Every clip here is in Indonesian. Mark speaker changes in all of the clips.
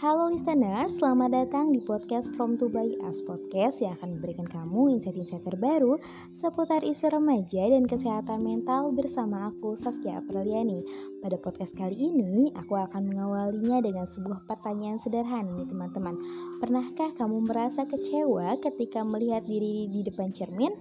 Speaker 1: listeners, selamat datang di podcast From to by Us Podcast yang akan memberikan kamu insight-insight terbaru seputar isu remaja dan kesehatan mental bersama aku Saskia Apriliani. Pada podcast kali ini, aku akan mengawalinya dengan sebuah pertanyaan sederhana nih teman-teman. Pernahkah kamu merasa kecewa ketika melihat diri di depan cermin?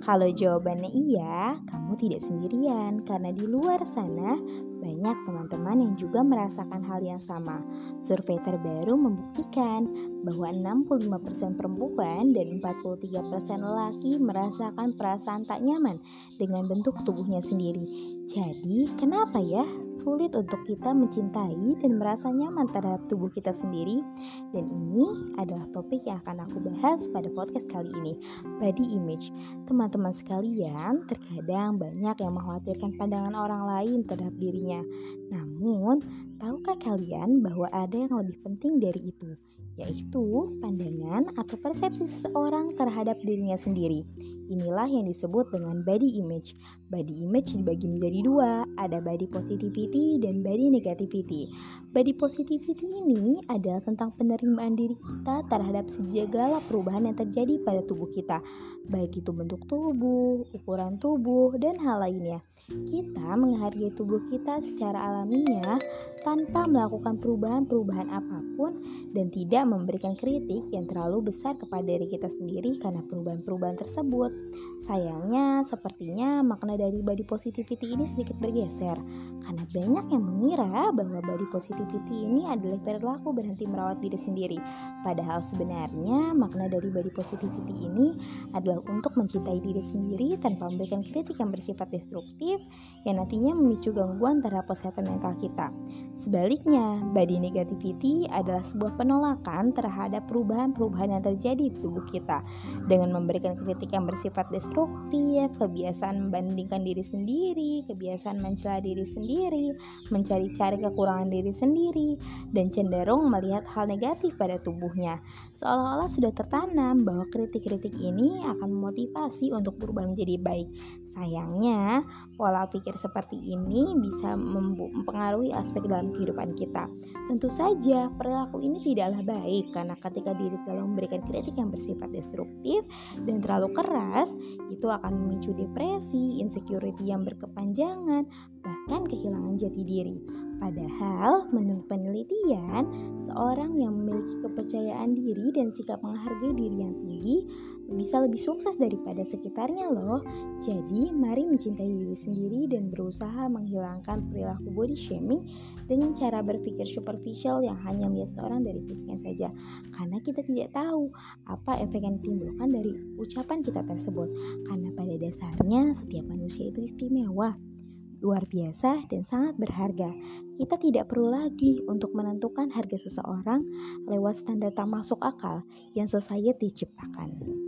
Speaker 1: Kalau jawabannya iya, kamu tidak sendirian karena di luar sana banyak teman-teman yang juga merasakan hal yang sama. Survei terbaru membuktikan bahwa 65% perempuan dan 43% lelaki merasakan perasaan tak nyaman dengan bentuk tubuhnya sendiri. Jadi, kenapa ya sulit untuk kita mencintai dan merasa nyaman terhadap tubuh kita sendiri? Dan ini adalah topik yang akan aku bahas pada podcast kali ini, body image. Teman-teman sekalian, terkadang banyak yang mengkhawatirkan pandangan orang lain terhadap dirinya. Namun, tahukah kalian bahwa ada yang lebih penting dari itu? yaitu pandangan atau persepsi seseorang terhadap dirinya sendiri. Inilah yang disebut dengan body image. Body image dibagi menjadi dua, ada body positivity dan body negativity. Body positivity ini adalah tentang penerimaan diri kita terhadap segala perubahan yang terjadi pada tubuh kita, baik itu bentuk tubuh, ukuran tubuh, dan hal lainnya. Kita menghargai tubuh kita secara alamiah tanpa melakukan perubahan-perubahan apa pun dan tidak memberikan kritik yang terlalu besar kepada diri kita sendiri karena perubahan-perubahan tersebut. Sayangnya, sepertinya makna dari body positivity ini sedikit bergeser karena banyak yang mengira bahwa body positivity ini adalah perilaku berhenti merawat diri sendiri. Padahal sebenarnya makna dari body positivity ini adalah untuk mencintai diri sendiri tanpa memberikan kritik yang bersifat destruktif yang nantinya memicu gangguan terhadap kesehatan mental kita. Sebaliknya, body negativity adalah sebuah penolakan terhadap perubahan-perubahan yang terjadi di tubuh kita dengan memberikan kritik yang bersifat destruktif, kebiasaan membandingkan diri sendiri, kebiasaan mencela diri sendiri, mencari-cari kekurangan diri sendiri, dan cenderung melihat hal negatif pada tubuhnya. Seolah-olah sudah tertanam bahwa kritik-kritik ini akan memotivasi untuk berubah menjadi baik. Sayangnya, pola pikir seperti ini bisa mempengaruhi aspek dalam kehidupan kita. Tentu saja, perilaku ini tidaklah baik karena ketika diri telah memberikan kritik yang bersifat destruktif dan terlalu keras, itu akan memicu depresi, insecurity yang berkepanjangan, bahkan kehilangan jati diri. Padahal, menurut penelitian, seorang yang memiliki kepercayaan diri dan sikap menghargai diri yang tinggi bisa lebih sukses daripada sekitarnya loh. Jadi, mari mencintai diri sendiri dan berusaha menghilangkan perilaku body shaming dengan cara berpikir superficial yang hanya melihat seorang dari fisiknya saja. Karena kita tidak tahu apa efek yang ditimbulkan dari ucapan kita tersebut. Karena pada dasarnya setiap manusia itu istimewa luar biasa dan sangat berharga. Kita tidak perlu lagi untuk menentukan harga seseorang lewat standar tak masuk akal yang society ciptakan.